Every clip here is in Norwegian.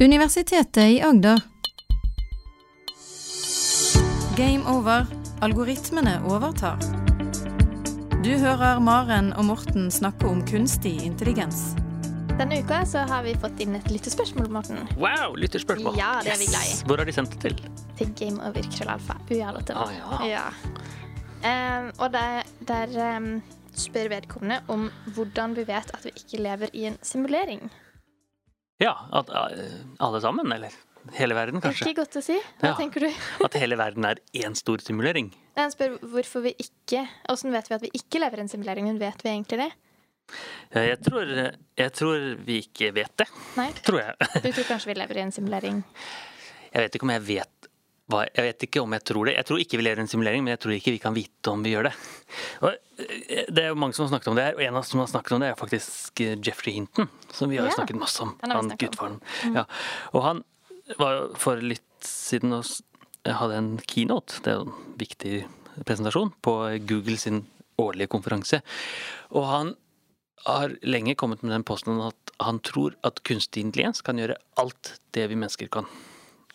Universitetet i Agder. Game over. Algoritmene overtar. Du hører Maren og Morten snakke om kunstig intelligens. Denne uka så har vi fått inn et lyttespørsmål, Morten. Wow, lytterspørsmål. Ja, det er vi glad i. Hvor har de sendt det til? Til gameover krøllalfa. UR.no. Ah, ja. Ja. Um, og der, der um, spør vedkommende om hvordan vi vet at vi ikke lever i en simulering. Ja, at alle sammen, eller hele verden, kanskje. Ikke godt å si. Hva Ja. tenker du? At hele verden er én stor simulering. Han spør hvorfor vi ikke Hvordan vet vi at vi ikke lever i en simulering, men vet vi egentlig det? Jeg tror, jeg tror vi ikke vet det, Nei? tror jeg. Du tror kanskje vi lever i en simulering? Jeg vet ikke om jeg vet Jeg vet ikke om jeg tror det. Jeg tror ikke vi lever i en simulering, men jeg tror ikke vi kan vite om vi gjør det. Eh, det er jo mange som har snakket om det her, og en av som har snakket om det, er faktisk eh, Jeffrey Hinton, som vi har Ja, snakket masse om. han Han snakket om. Ja. Og han var for litt siden og hadde en keynote, det er en viktig presentasjon, på Google sin årlige konferanse. Og han har lenge kommet med den posten at han tror at kunstig intelligens kan gjøre alt det vi mennesker kan.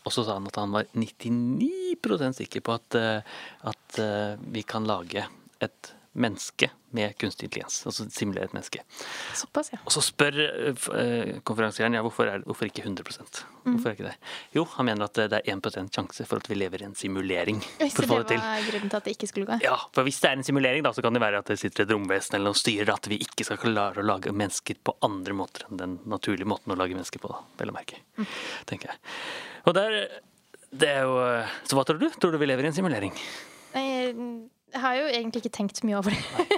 Og så sa han at han var 99% sikker på at, eh, at eh, vi kan lage et menneske med kunstig intelligens. Altså simulere et menneske. Såpass, ja. Og så spør uh, konferansieren ja, hvorfor, er, hvorfor ikke 100 Hvorfor er ikke det? Jo, han mener at det er 1 sjanse for at vi lever i en simulering. Så det var grunnen til at det ikke skulle gå? Ja, for hvis det er en simulering, da, så kan det være at det sitter et romvesen eller noe styrer at vi ikke skal klare å lage mennesker på andre måter enn den naturlige måten å lage mennesker på, da, vel å merke. Tenker jeg. Og der det er jo Så hva tror du? Tror du vi lever i en simulering? Nei, Jeg har jo egentlig ikke tenkt så mye over det.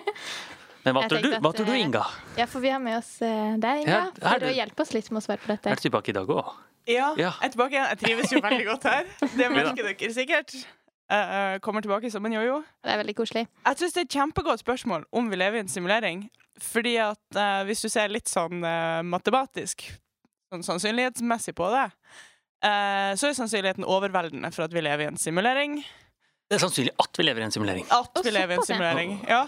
Men hva tror du, hva tror du, eh, Inga? Ja, for vi har med oss eh, deg, Inga, Ja, er for å hjelpe oss litt med å svare på dette. Er du tilbake i dag òg? Ja, Ja. jeg er tilbake igjen. Jeg trives jo veldig godt her. Det merker dere sikkert. Uh, kommer tilbake som en jojo. Det er veldig koselig. Jeg syns det er et kjempegodt spørsmål om vi lever i en simulering. Fordi at uh, hvis du ser litt sånn uh, matematisk, sånn sannsynlighetsmessig på det, eh, så er sannsynligheten overveldende for at vi lever i en simulering. Det er sannsynlig at vi lever i en simulering. At vi lever i en simulering. Ja.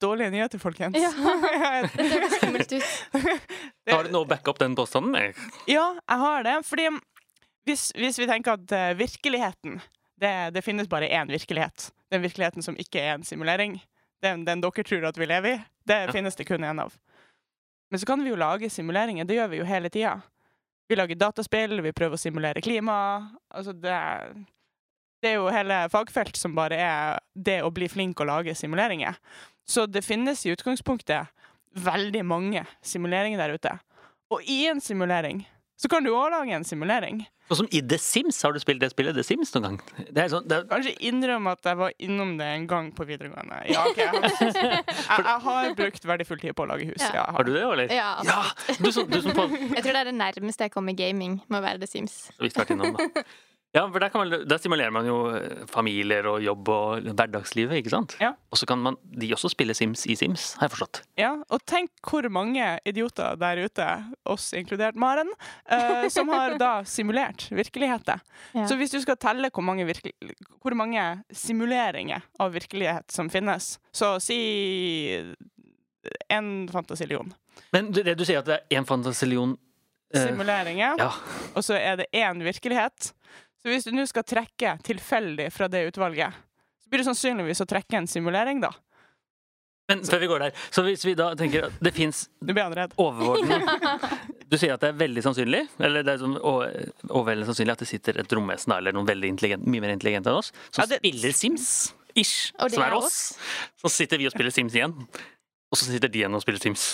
Dårlige nyheter, folkens. Ja. Det høres skummelt ut. Har du noe å backe opp den påstanden med? Ja, jeg har det. Fordi hvis, hvis vi tenker at eh, virkeligheten det, det finnes bare én virkelighet. Den virkeligheten som ikke er en simulering. Den, den dere tror at vi lever i. Det Ja. finnes det kun én av. Men så kan vi jo lage simuleringer. Det gjør vi jo hele tida. Vi lager dataspill, vi prøver å simulere klima. Altså det, er- det er jo hele fagfelt som bare er det å bli flink og lage simuleringer. Så det finnes i utgangspunktet veldig mange simuleringer der ute. Og i en simulering så kan du òg lage en simulering. Sånn som i The Sims. Har du spilt det spillet The Sims noen gang? Det er sånn, det er, Kanskje innrømme at jeg var innom det en gang på videregående. Ja, ok, jeg, har, jeg, jeg har brukt verdifull tid på å lage hus. Ja. Ja, har du det, eller? Ja, Ja! Du som, du som på, Jeg tror det er det nærmeste jeg kommer gaming, må være The Sims. så vidt vært innom, da. Ja, for der, kan man, der simulerer man jo eh, familier og jobb og hverdagslivet, ikke sant? Ja. Og så kan man, de også spille Sims i Sims, har jeg forstått. Ja, og tenk hvor mange idioter der ute, oss inkludert Maren, uh, som har da simulert virkeligheter. Ja. Så hvis du skal telle hvor mange, hvor mange simuleringer av virkelighet som finnes, så si en fantasillion Men det, det du sier at det er én fantasillion uh, simuleringer, Ja. og så er det én virkelighet. Så hvis du nå skal trekke tilfeldig fra det utvalget, så blir det sannsynligvis å trekke en simulering, da. Men før vi går der, så hvis vi da tenker at det fins overordnede Du sier at det er veldig sannsynlig, eller det er sånn overveldende sannsynlig at det sitter et romvesen der, eller noen veldig intelligent, mye mer intelligente enn oss, som Ja, det- spiller Sims, ish, som er oss. oss. Så sitter vi og spiller Sims igjen, og så sitter de igjen og spiller Sims.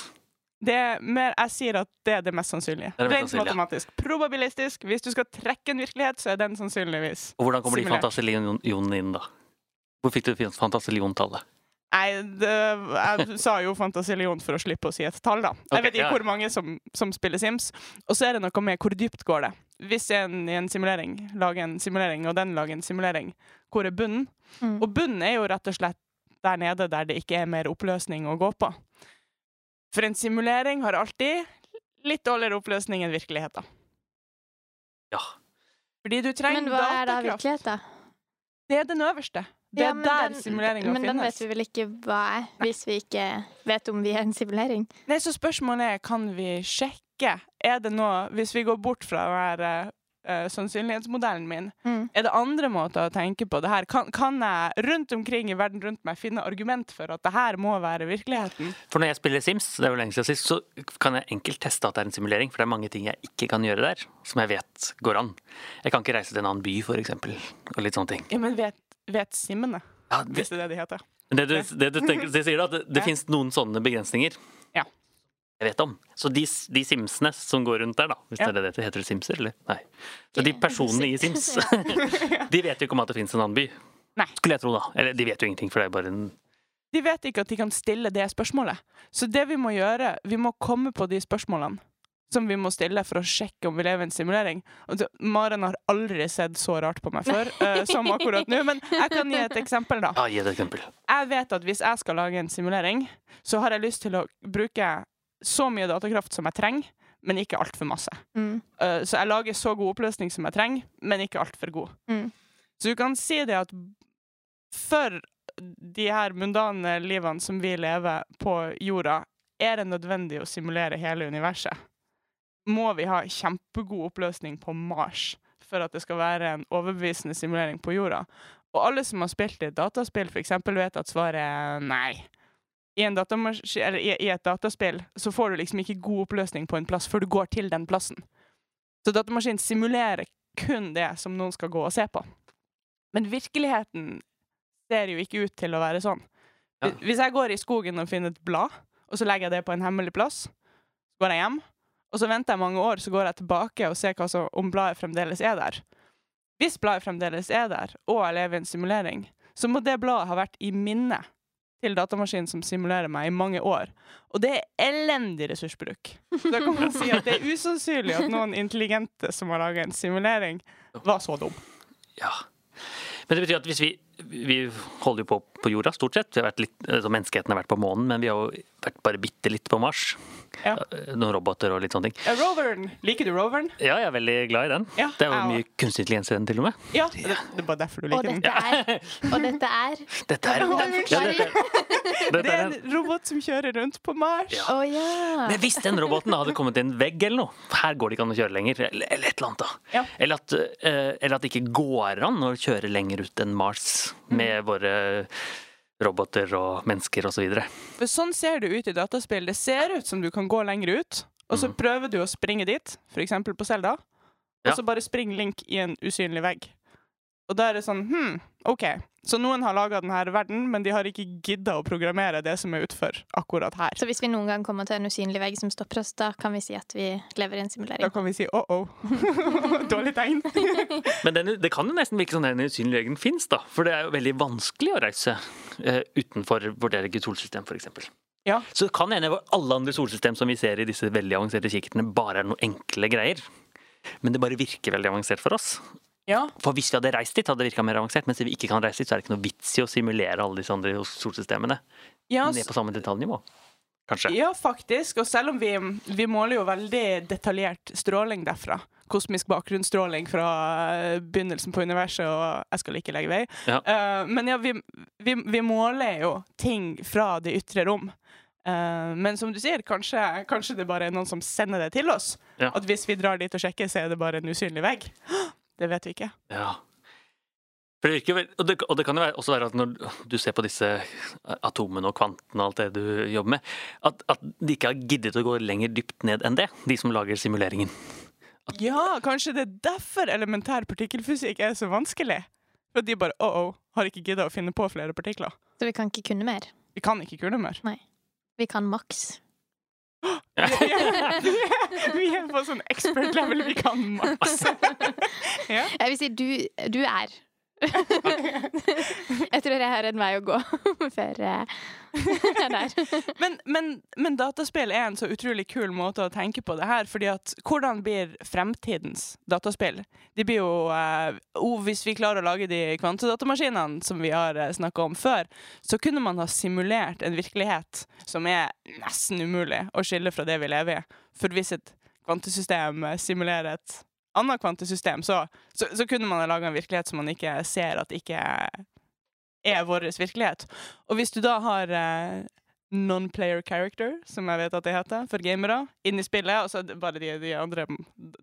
Det er mer, jeg sier at det er det mest sannsynlige. Det er det mest Rent sannsynlige. matematisk. Probabilistisk. Hvis du skal trekke en virkelighet, så er den sannsynligvis Og hvordan kommer de fantasilionene inn, da? Hvor fikk du fantasiliontallet? Nei, det, jeg sa jo Fantasilion for å slippe å si et tall, da. Jeg okay, vet ikke ja. hvor mange som, som spiller Sims. Og så er det noe med hvor dypt går det. Hvis en i en simulering lager en simulering, og den lager en simulering, hvor er bunnen? Mm. Og bunnen er jo rett og slett der nede der det ikke er mer oppløsning å gå på. For en simulering har alltid litt dårligere oppløsning enn virkeligheten. Ja. Fordi du trenger datakraft. Men hva er da virkeligheten? virkelighet. Det er den øverste. Det er ja, der simuleringa finnes. Men den vet vi vel ikke hva er, hvis vi ikke vet om vi er en simulering? Nei, så spørsmålet er kan vi sjekke Er det noe Hvis vi går bort fra å her eh, sannsynlighetsmodellen min, Mm. er det andre måter å tenke på det her? Kan, kan jeg rundt omkring i verden rundt meg finne argument for at det her må være virkeligheten? For når jeg spiller Sims, det er jo lenge siden sist, så kan jeg enkelt teste at det er en simulering. For det er mange ting jeg ikke kan gjøre der, som jeg vet går an. Jeg kan ikke reise til en annen by, for eksempel, og litt sånne ting. Ja, men vet, vet simmene, Ja, det, hvis det er det de heter? det, du, det du tenker, det sier da, at det, det Ja. finnes noen sånne begrensninger. Ja. Jeg vet om. Så de, de simsene som går rundt der, da, hvis Ja. det er det det heter, simser, eller? Nei. Så de personene i Sims, de vet jo ikke om at det finnes en annen by. Nei. Skulle jeg tro, da. Eller de vet jo ingenting, for det er bare en De vet ikke at de kan stille det spørsmålet. Så det vi må gjøre, vi må komme på de spørsmålene som vi må stille for å sjekke om vi lever i en simulering. Maren har aldri sett så rart på meg før uh, som akkurat nå, men jeg kan gi et eksempel, da. Ja, gi et eksempel. Jeg vet at hvis jeg skal lage en simulering, så har jeg lyst til å bruke så mye datakraft som jeg trenger, men ikke altfor masse. Mm. Uh, så jeg lager så god oppløsning som jeg trenger, men ikke altfor god. Mm. Så du kan si det at for de her mundane livene som vi lever på jorda, er det nødvendig å simulere hele universet. Må vi ha kjempegod oppløsning på Mars for at det skal være en overbevisende simulering på jorda? Og alle som har spilt et dataspill, eksempel, vet at svaret er nei. I, i, I et dataspill så får du liksom ikke god oppløsning på en plass før du går til den plassen. Så datamaskinen simulerer kun det som noen skal gå og se på. Men virkeligheten ser jo ikke ut til å være sånn. Hvis jeg går i skogen og finner et blad, og så legger jeg det på en hemmelig plass, så går jeg hjem, og så venter jeg mange år, så går jeg tilbake og ser som, om bladet fremdeles er der. Hvis bladet fremdeles er der, og jeg lever i en simulering, så må det bladet ha vært i minnet til datamaskinen som simulerer meg i mange år. Og det er elendig ressursbruk. Så da kan man si at det er usannsynlig at noen intelligente som har laga en simulering, var så dum. Ja. Men det betyr at hvis vi Vi holder jo på på jorda, stort sett. Vi har vært litt, altså menneskeheten har vært på månen, men vi har jo vært bare bitte litt på Mars. Ja. Noen roboter og litt sånne ting. Ja, Roveren. Liker du Roveren? Ja, jeg er veldig glad i den. Ja, Det er jo mye kunstig intelligens i den, til og med. Ja, det, det er bare derfor du Og liker den. dette er Og dette er Dette er, ja, dette, dette Det er en robot som kjører rundt på Mars. Ja. Oh, ja. Men hvis den roboten hadde kommet til en vegg eller noe, her går det ikke an å kjøre lenger, eller, eller et eller annet da. Ja. Eller, at, eh, eller at det ikke går an å kjøre lenger ut enn Mars med våre roboter og mennesker osv. For sånn ser det ut i dataspill. Det ser ut som du kan gå lenger ut, og så Mhm. prøver du å springe dit, f.eks. på Selda, og så bare springer Link i en usynlig vegg. Og da er det sånn Hm, OK. Så noen har laga denne verden, men de har ikke gidda å programmere det som er utfor akkurat her. Så hvis vi noen gang kommer til en usynlig vegg som stopper oss, da kan vi si at vi lever i en simulering? Da kan vi si oh-oh. Dårlig tegn. Men den, det kan jo nesten virke som den usynlige veggen fins, da. For det er jo veldig vanskelig å reise uh, utenfor vårt eget solsystem, f.eks. Ja. Så det kan hende alle andre solsystem som vi ser i disse veldig avanserte kikkertene, bare er noen enkle greier. Men det bare virker veldig avansert for oss. Ja. For hvis vi hadde reist dit, hadde det virka mer avansert. Men siden vi ikke kan reise dit, så er det ikke noe vits i å simulere alle disse andre solsystemene Ja, ned på samme detaljnivå. Kanskje. Ja, faktisk. Og selv om vi, vi måler jo veldig detaljert stråling derfra. Kosmisk bakgrunnsstråling fra eh, begynnelsen på universet, og jeg skal ikke legge vei. Ja. Uh, men ja, vi, vi, vi måler jo ting fra det ytre rom. Uh, men som du sier, kanskje, kanskje det bare er noen som sender det til oss. Ja. At hvis vi drar dit og sjekker, så er det bare en usynlig vegg. Det vet vi ikke. Ja. For det virker vel, og, det, og det kan jo være- også være at når du ser på disse atomene og kvantene og alt det du jobber med, at, at de ikke har giddet å gå lenger dypt ned enn det, de som lager simuleringen. Ja, kanskje det er derfor elementær partikkelfysikk er så vanskelig. For de bare oh-oh, har ikke gidda å finne på flere partikler. Så vi kan ikke kunne mer. Vi kan ikke kunne mer. Nei. Vi kan maks. Vi er, vi er, vi er på sånn expert level vi kan maks. Ja. Jeg vil si du, du er. Jeg tror jeg har en vei å gå før eh, jeg er der. Men, men, men dataspill er en så utrolig kul måte å tenke på det her. fordi at hvordan blir fremtidens dataspill? De blir jo eh, Hvis vi klarer å lage de kvantedatamaskinene som vi har eh, snakka om før, så kunne man ha simulert en virkelighet som er nesten umulig å skille fra det vi lever i. For hvis et kvantesystem eh, simulerer et annet kvantesystem, så, så, så kunne man ha laga en virkelighet som man ikke ser at ikke er vår virkelighet. Og hvis du da har eh, non-player character, som jeg vet at det heter, for gamere, inn i spillet. Og så bare de, de andre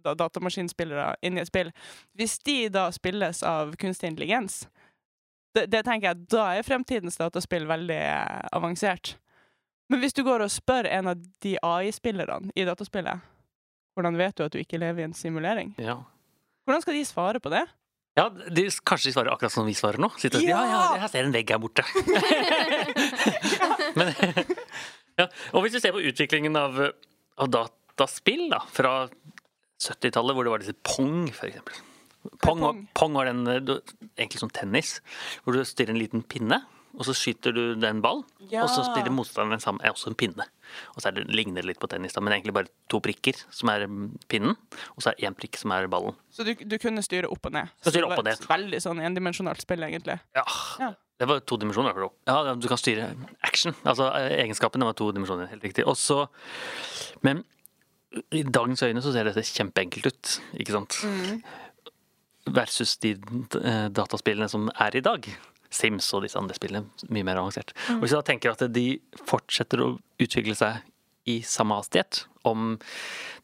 da, datamaskinspillere inn i et spill. Hvis de da spilles av kunstig intelligens, det, det tenker jeg, da er fremtidens dataspill veldig eh, avansert. Men hvis du går og spør en av de AI-spillerne i dataspillet, hvordan vet du at du ikke lever i en simulering? Ja. Hvordan skal de svare på det? Ja, de, Kanskje de svarer akkurat som vi svarer nå? Sitter ja! Ja! ja, jeg ser en vegg her borte. Men, ja. Og hvis vi ser på utviklingen av, av dataspill da, fra 70-tallet, hvor det var disse Pong, for eksempel. Pong, Pong? Pong var den, eh, egentlig som tennis, hvor du styrer en liten pinne. Og så skyter du den ball, Ja. og så spiller motstanderen sammen er også en pinne. Og så er det, ligner det litt på tennis, da, men egentlig bare to prikker som er mm, pinnen, og så er én prikk som er ballen. Så du, du kunne styre opp og ned? Styre Så det opp og ned. Veldig sånn endimensjonalt spill, egentlig. Ja. Ja. Det var to dimensjoner. Ja, Du kan styre action. Altså eh, Egenskapene var to dimensjoner, helt riktig. Og så Men i dagens øyne så ser dette kjempeenkelt ut, ikke sant? Versus de eh, dataspillene som er i dag. Sims og disse andre spillene. Mye mer avansert. Og Hvis du da tenker at de fortsetter å utvikle seg i samme hastighet om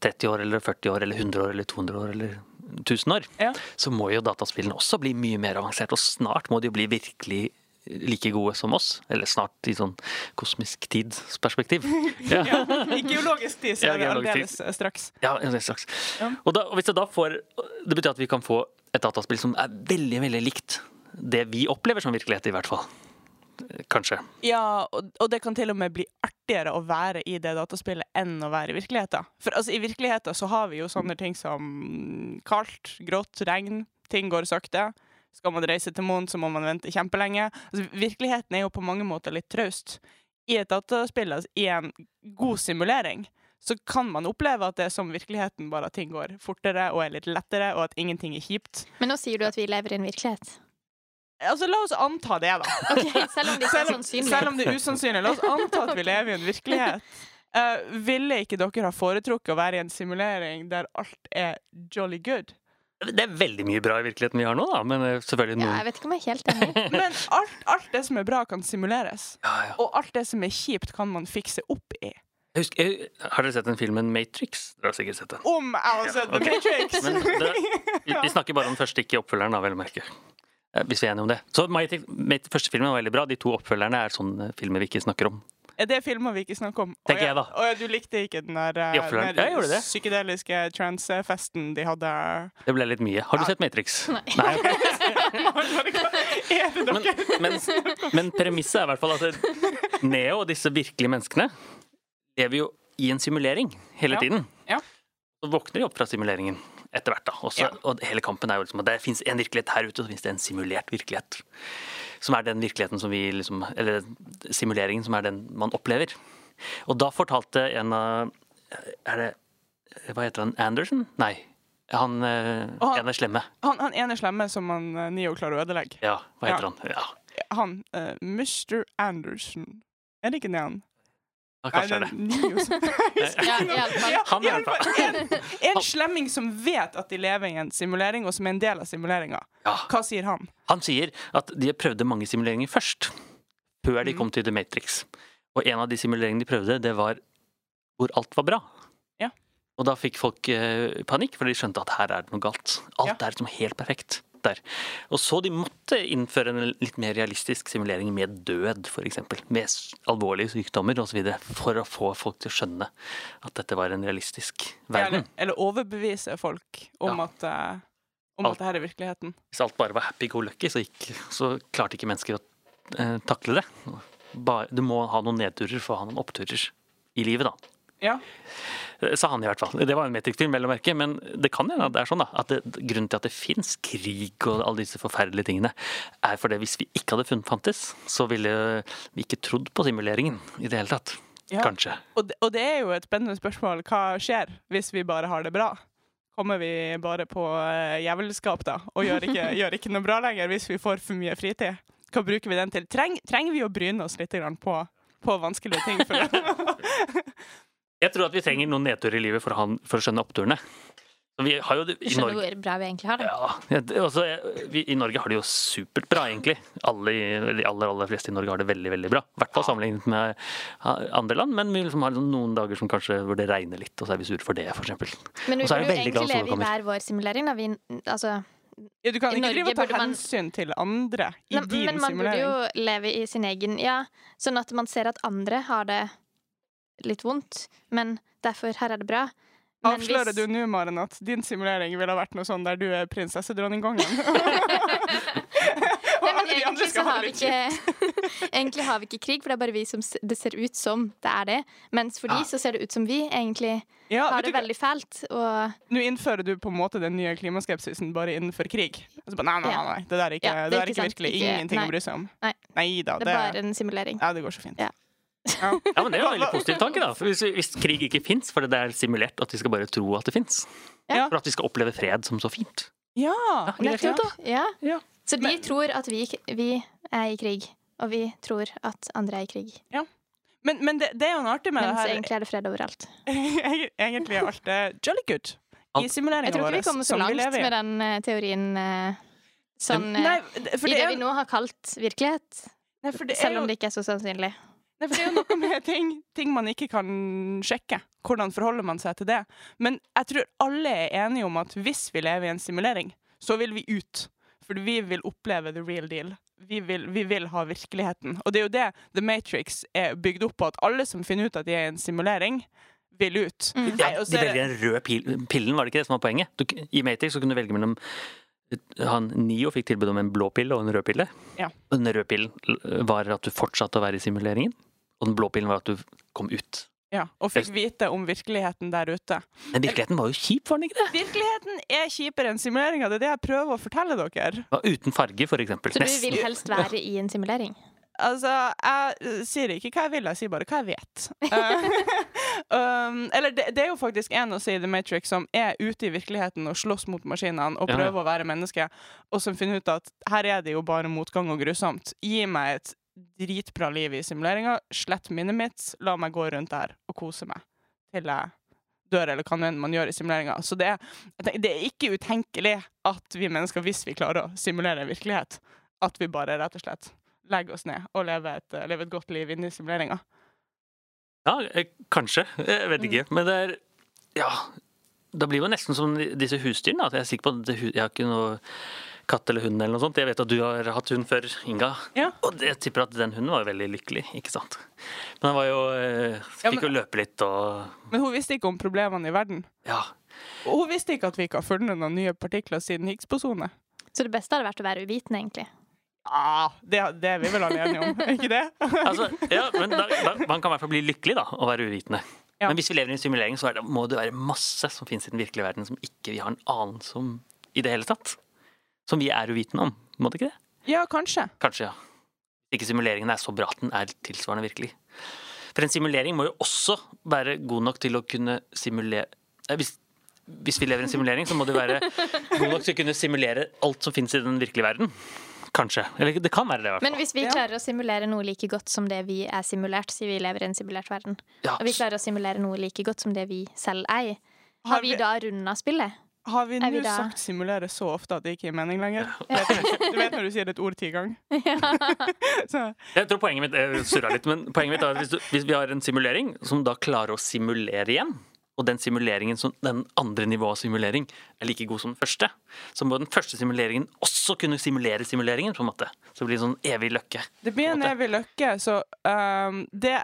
30 år eller 40 år eller 100 år eller 200 år eller 1000 år, Ja. så må jo dataspillene også bli mye mer avansert. Og snart må de jo bli virkelig like gode som oss. Eller snart i sånn kosmisk tidsperspektiv. Ja. Ja, I geologisk tid så Ja, er det aldeles eh, straks. Ja, straks. Ja. Og, da, og hvis det da får Det betyr at vi kan få et dataspill som er veldig, veldig likt det vi opplever som virkelighet, i hvert fall. Kanskje. Ja, og, og det kan til og med bli artigere å være i det dataspillet enn å være i virkeligheten. For altså, i virkeligheten så har vi jo sånne ting som kaldt, grått, regn, ting går sakte. Skal man reise til månen, så må man vente kjempelenge. Altså, virkeligheten er jo på mange måter litt traust. I et dataspill, altså, i en god simulering, så kan man oppleve at det er som virkeligheten, bare at ting går fortere og er litt lettere, og at ingenting er kjipt. Men nå sier du at vi lever i en virkelighet. Altså, la oss anta det, da. Okay, Selv om det ikke er sannsynlig. selv om det er usannsynlig. La oss anta at vi lever i en virkelighet. Uh, ville ikke dere ha foretrukket å være i en simulering der alt er jolly good? Det er veldig mye bra i virkeligheten vi har nå, da. Men selvfølgelig selvfølgelig Ja, jeg vet ikke om jeg er helt enig. Men alt, alt det som er bra, kan simuleres. ja, ja. Og alt det som er kjipt, kan man fikse opp i. Jeg husker, jeg, Har dere sett den filmen Matrix? Dere har sikkert sett den. Om jeg har sett Ja, okay. Matrix! Men det, vi, vi snakker bare om den første, ikke oppfølgeren, da, vel å merke. Hvis vi er enige om det. Så Mat- første filmen var veldig bra. De to oppfølgerne er sånne filmer vi ikke snakker om. Er det filmer vi ikke snakker om? Tenker Å ja, jeg da. å ja, du likte ikke den der, den der Ja, det. psykedeliske transfesten de hadde Det ble litt mye. Har du sett Matrix? Nei. Nei. Er det Men, men, men premisset er i hvert fall at det- Neo og disse virkelige menneskene lever jo i en simulering hele Ja. tiden. Ja. Så våkner de opp fra simuleringen etter hvert. da. Også, Ja. Og hele kampen er jo liksom at det fins en virkelighet her ute, og så fins det en simulert virkelighet. Som er den virkeligheten som vi liksom Eller simuleringen som er den man opplever. Og da fortalte en av Er det Hva heter han? Anderson? Nei. Han eh, han- ene slemme. Han, han ene slemme som han eh, Neo klarer å ødelegge. Ja, hva heter Ja. han? Ja, Han eh, Mr. Anderson. Er det ikke det han? Ja kanskje er det. Ja, i alle fall. En, en slemming som vet at de lever i en simulering, og som er en del av simuleringa. Ja. Hva sier han? Han sier at de prøvde mange simuleringer først, før de kom til The Matrix. Og en av de simuleringene de prøvde, det var hvor alt var bra. Ja. Og da fikk folk eh, panikk, for de skjønte at her er det noe galt. Alt er liksom helt perfekt der. Og så de måtte innføre en litt mer realistisk simulering med død, f.eks. Med alvorlige sykdommer osv. For å få folk til å skjønne at dette var en realistisk verden. eller overbevise folk om Ja. at uh om Alt. at det her er virkeligheten. Hvis alt bare var happy go lucky, så, gikk, så klarte ikke mennesker å eh, takle det. Bare, du må ha noen nedturer for å ha noen oppturer i livet, da. Ja. Eh, Sa han i hvert fall. Det var en Matrix-film, vel å merke, men det kan hende at det er sånn da, at det, grunnen til at det fins krig og alle disse forferdelige tingene, er fordi hvis vi ikke hadde funnet fantes, så ville vi ikke trodd på simuleringen i det hele tatt. Ja. Kanskje. Og, det, og det er jo et spennende spørsmål. Hva skjer hvis vi bare har det bra? Kommer vi bare på uh, jævelskap da, og gjør ikke, gjør ikke noe bra lenger hvis vi får for mye fritid? Hva bruker vi den til? Treng, trenger vi å bryne oss litt på, på vanskelige ting? Jeg tror at vi trenger noen nedturer i livet for å, for å skjønne oppturene. Vi har jo det, i skjønner Norge hvor bra vi egentlig har det. ja, ja, det- også, eh, vi, I Norge har det jo supert bra, egentlig. Alle, de aller aller fleste i Norge har det veldig veldig bra. I hvert fall sammenlignet med andre land. Men vi liksom har liksom noen dager som kanskje hvor det regner litt, og så er vi sure for det, f.eks. Men vi burde jo egentlig leve i hver vår simulering. Da. Vi, altså, Ja, du kan I ikke Norge drive og ta man- hensyn til andre i Nei, din men man burde jo leve i sin egen Ja, sånn at man ser at andre har det litt vondt, men derfor her er det bra. Men Avslører hvis- du nå, Maren, at din simulering ville ha vært noe sånn der du er prinsessedronningkongen? Nei, men egentlig så har vi ikke Egentlig har vi ikke krig, for det er bare vi som det ser ut som det er det. Mens for de så ser det ut som vi egentlig Ja, har du det veldig fælt. Og Nå innfører du på en måte den nye klimaskepsisen bare innenfor krig. Altså, nei, nei, nei, nei, det der er ikke, Ja, det er ikke, det er ikke virkelig Ikke- ingenting nei. å bry seg om. Nei da, det det, er bare en simulering. ja, det går så fint. Ja. Ja. Ja, men Det er jo en veldig positiv tanke, da. Hvis, hvis krig ikke fins, for det er simulert at vi skal bare tro at det fins. Ja. For at vi skal oppleve fred som så fint. Ja, ja. Nettopp. Ja. Ja. Så de Men- tror at vi, vi er i krig, og vi tror at andre er i krig. Men, men det, det er jo noe artig med Mens det her. egentlig er det fred overalt. Egentlig er alt det jolly good i simuleringa Jeg tror ikke vi kommer så langt med den eh, teorien eh, sånn eh, Nei, det- i det vi nå har kalt virkelighet. nei, for det er Selv jo om det ikke er så sannsynlig. Nei, for det er jo noe med ting, ting man ikke kan sjekke. Hvordan forholder man seg til det? Men jeg tror alle er enige om at hvis vi lever i en simulering, så vil vi ut. For vi vil oppleve the real deal. Vi vil, vi vil ha virkeligheten. Og det er jo det The Matrix er bygd opp på, at alle som finner ut at de er i en simulering, vil ut. Mm. Ja, de er velger den røde pil pillen, var det ikke det som var poenget? Du, I Matrix så kunne du velge mellom han Nio fikk tilbud om en blå pille og en rød pille. Ja. Og den røde pillen var at du fortsatte å være i simuleringen. Og den blå pillen var at du kom ut. Ja, og fikk vite om virkeligheten der ute. Men virkeligheten var jo kjip, var den ikke det? Virkeligheten er kjipere enn simuleringa. Det er det jeg prøver å fortelle dere. Ja, uten farge, for eksempel. Så du vil helst være i en simulering? Altså, jeg uh, sier ikke hva jeg vil, jeg sier bare hva jeg vet. Uh, um, eller det, det er jo faktisk en å si i The Matrix som er ute i virkeligheten og slåss mot maskinene og prøver ja. å være menneske, og som finner ut at her er det jo bare motgang og grusomt. Gi meg et dritbra liv i simuleringa, slett minnet mitt, la meg gå rundt der og kose meg til jeg dør, eller hva enn man gjør i simuleringa. Så det er, det er ikke utenkelig at vi mennesker, hvis vi klarer å simulere en virkelighet, at vi bare rett og slett legger oss ned og leve et, leve et godt liv inni simuleringa. Ja, eh, kanskje. Jeg vet Mm. ikke. Men det er Ja. Det blir jo nesten som disse husdyrene. At jeg er sikker på at jeg har ikke noe katt eller hund eller noe sånt. Jeg vet at du har hatt hund før, Inga. Ja. Og jeg tipper at den hunden var veldig lykkelig, ikke sant? Men den var jo Fikk Ja, men- jo løpe litt og Men hun visste ikke om problemene i verden. Ja. Og hun visste ikke at vi ikke har funnet noen nye partikler siden Higgs-posone. Så det beste hadde vært å være uvitende, egentlig. Ah, det, det er vi vel alle enige om, ikke det? Altså, ja, men der, der, man kan i hvert fall bli lykkelig da, å være uvitende. Ja. Men hvis vi lever i en simulering, så det, må det være masse som finnes i den virkelige verden som ikke vi har en anelse om i det hele tatt. Som vi er uvitende om. Må det ikke det? Ja, kanskje. Kanskje, ja. Ikke simuleringen er så bra at den er tilsvarende virkelig. For en simulering må jo også være god nok til å kunne simulere eh, hvis, hvis vi lever i en simulering, så må det være god nok til å kunne simulere alt som finnes i den virkelige verden. Kanskje. Eller det kan være det, i hvert fall. Men hvis vi klarer å simulere noe like godt som det vi er simulert, sier vi lever i en simulert verden, Ja, og vi klarer å simulere noe like godt som det vi selv er, Har vi da runda spillet? Har vi Er nå sagt simulere så ofte at det ikke gir mening lenger? Du, vet når du sier et ord ti ganger? Så, Jeg tror poenget mitt er, surra litt, men poenget mitt er at hvis, du, hvis vi har en simulering som da klarer å simulere igjen, og den simuleringen som den andre nivået av simulering er like god som den første, så må den første simuleringen også kunne simulere simuleringen, på en måte. Så det blir en sånn evig løkke. det blir en en evig løkke, så um, det,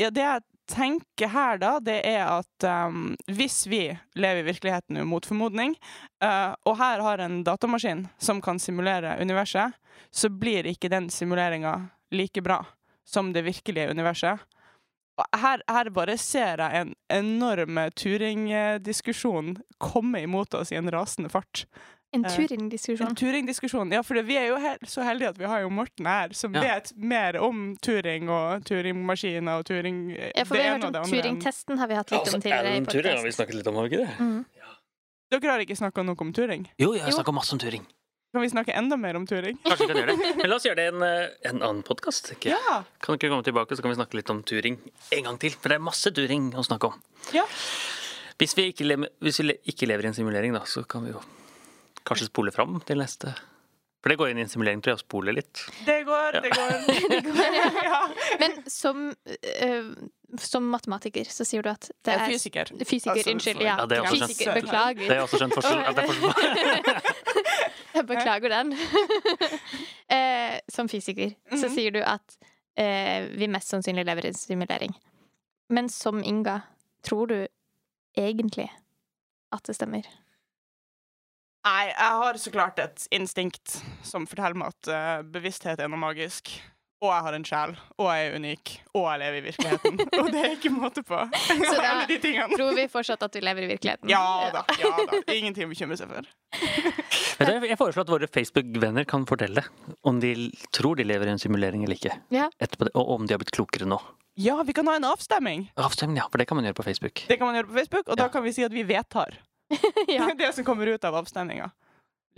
ja, det jeg tenker her, da, det er at um, hvis vi lever i virkeligheten mot formodning, uh, og her har en datamaskin som kan simulere universet, så blir ikke den simuleringa like bra som det virkelige universet. Her, her bare ser jeg en enorm Turing-diskusjon komme imot oss i en rasende fart. En turingdiskusjon? En Turing-diskusjon. Ja, for vi er jo he så heldige at vi har jo Morten her, som Ja. vet mer om Turing og Turing-maskiner og Turing Ja, for vi har hørt om turingtesten har vi hatt litt om tidligere Alan Turing har vi snakket litt om, har vi ikke det? Mm. Dere har ikke snakka noe om Turing. Jo, jeg har snakka masse om turing. Kan vi snakke enda mer om Turing? Kanskje vi kan gjøre det. Men la oss gjøre det i en, eh, en annen podkast. Ja. Kan dere komme tilbake, så kan vi snakke litt om turing en gang til? For det er masse turing å snakke om. Ja. Hvis vi, ikke lever, hvis vi ikke lever i en simulering, da, så kan vi jo kanskje spole fram til neste For det går inn i en simulering, tror jeg, å spole litt. Det går, det går. Det går, ja. ja. Men som, øh, som matematiker så sier du at det er er fysiker. Fysiker, Altså, unnskyld. Ja, Ja, det er også skjønt. fysiker. Det Beklager. har jeg også skjønt forskjell. Er. Jeg beklager den. eh, som fysiker så Mhm. sier du at eh, vi mest sannsynlig lever i en simulering. Men som Inga, tror du egentlig at det stemmer? Nei, jeg har så klart et instinkt som forteller meg at eh, bevissthet er noe magisk. Og jeg har en sjel, og jeg er unik, og jeg lever i virkeligheten. og det er ikke måte på. Så da- de. Tror vi fortsatt at vi lever i virkeligheten? Ja da, ja da. Ingenting å bekymre seg for. Jeg foreslår at våre Facebook-venner kan fortelle om de tror de lever i en simulering eller ikke. Ja. Etterpå og om de har blitt klokere nå. Ja, vi kan ha en avstemning. Avstemning, ja, for det kan man gjøre på Facebook. Det kan man gjøre på Facebook, og Ja. da kan vi si at vi vedtar. ja. Det som kommer ut av avstemninga.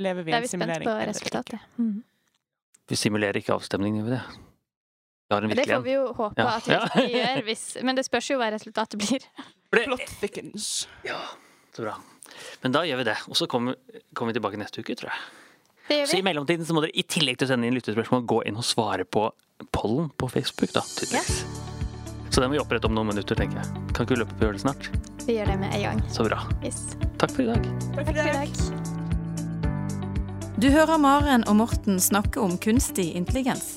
Lever vi Da er vi spent på resultatet. Mm. Vi simulerer ikke avstemning, gjør vi det? Vi Det får vi jo håpe Ja. at vi ikke gjør, hvis Men det spørs jo hva resultatet blir. Det- Plot thickens. Ja, så bra. Men da gjør vi det. Og så kommer, kommer vi tilbake neste uke, tror jeg. Det gjør Så i mellomtiden så må dere i tillegg til å sende inn lyttespørsmål, gå inn og svare på pollen på Facebook, da, tydeligvis. Så det må vi opprette om noen minutter, tenker jeg. Kan ikke vi løpe på gjøre det snart? Vi gjør det med en gang. Så bra. Yes. Takk for i dag. Takk for i dag. Du hører Maren og Morten snakke om kunstig intelligens.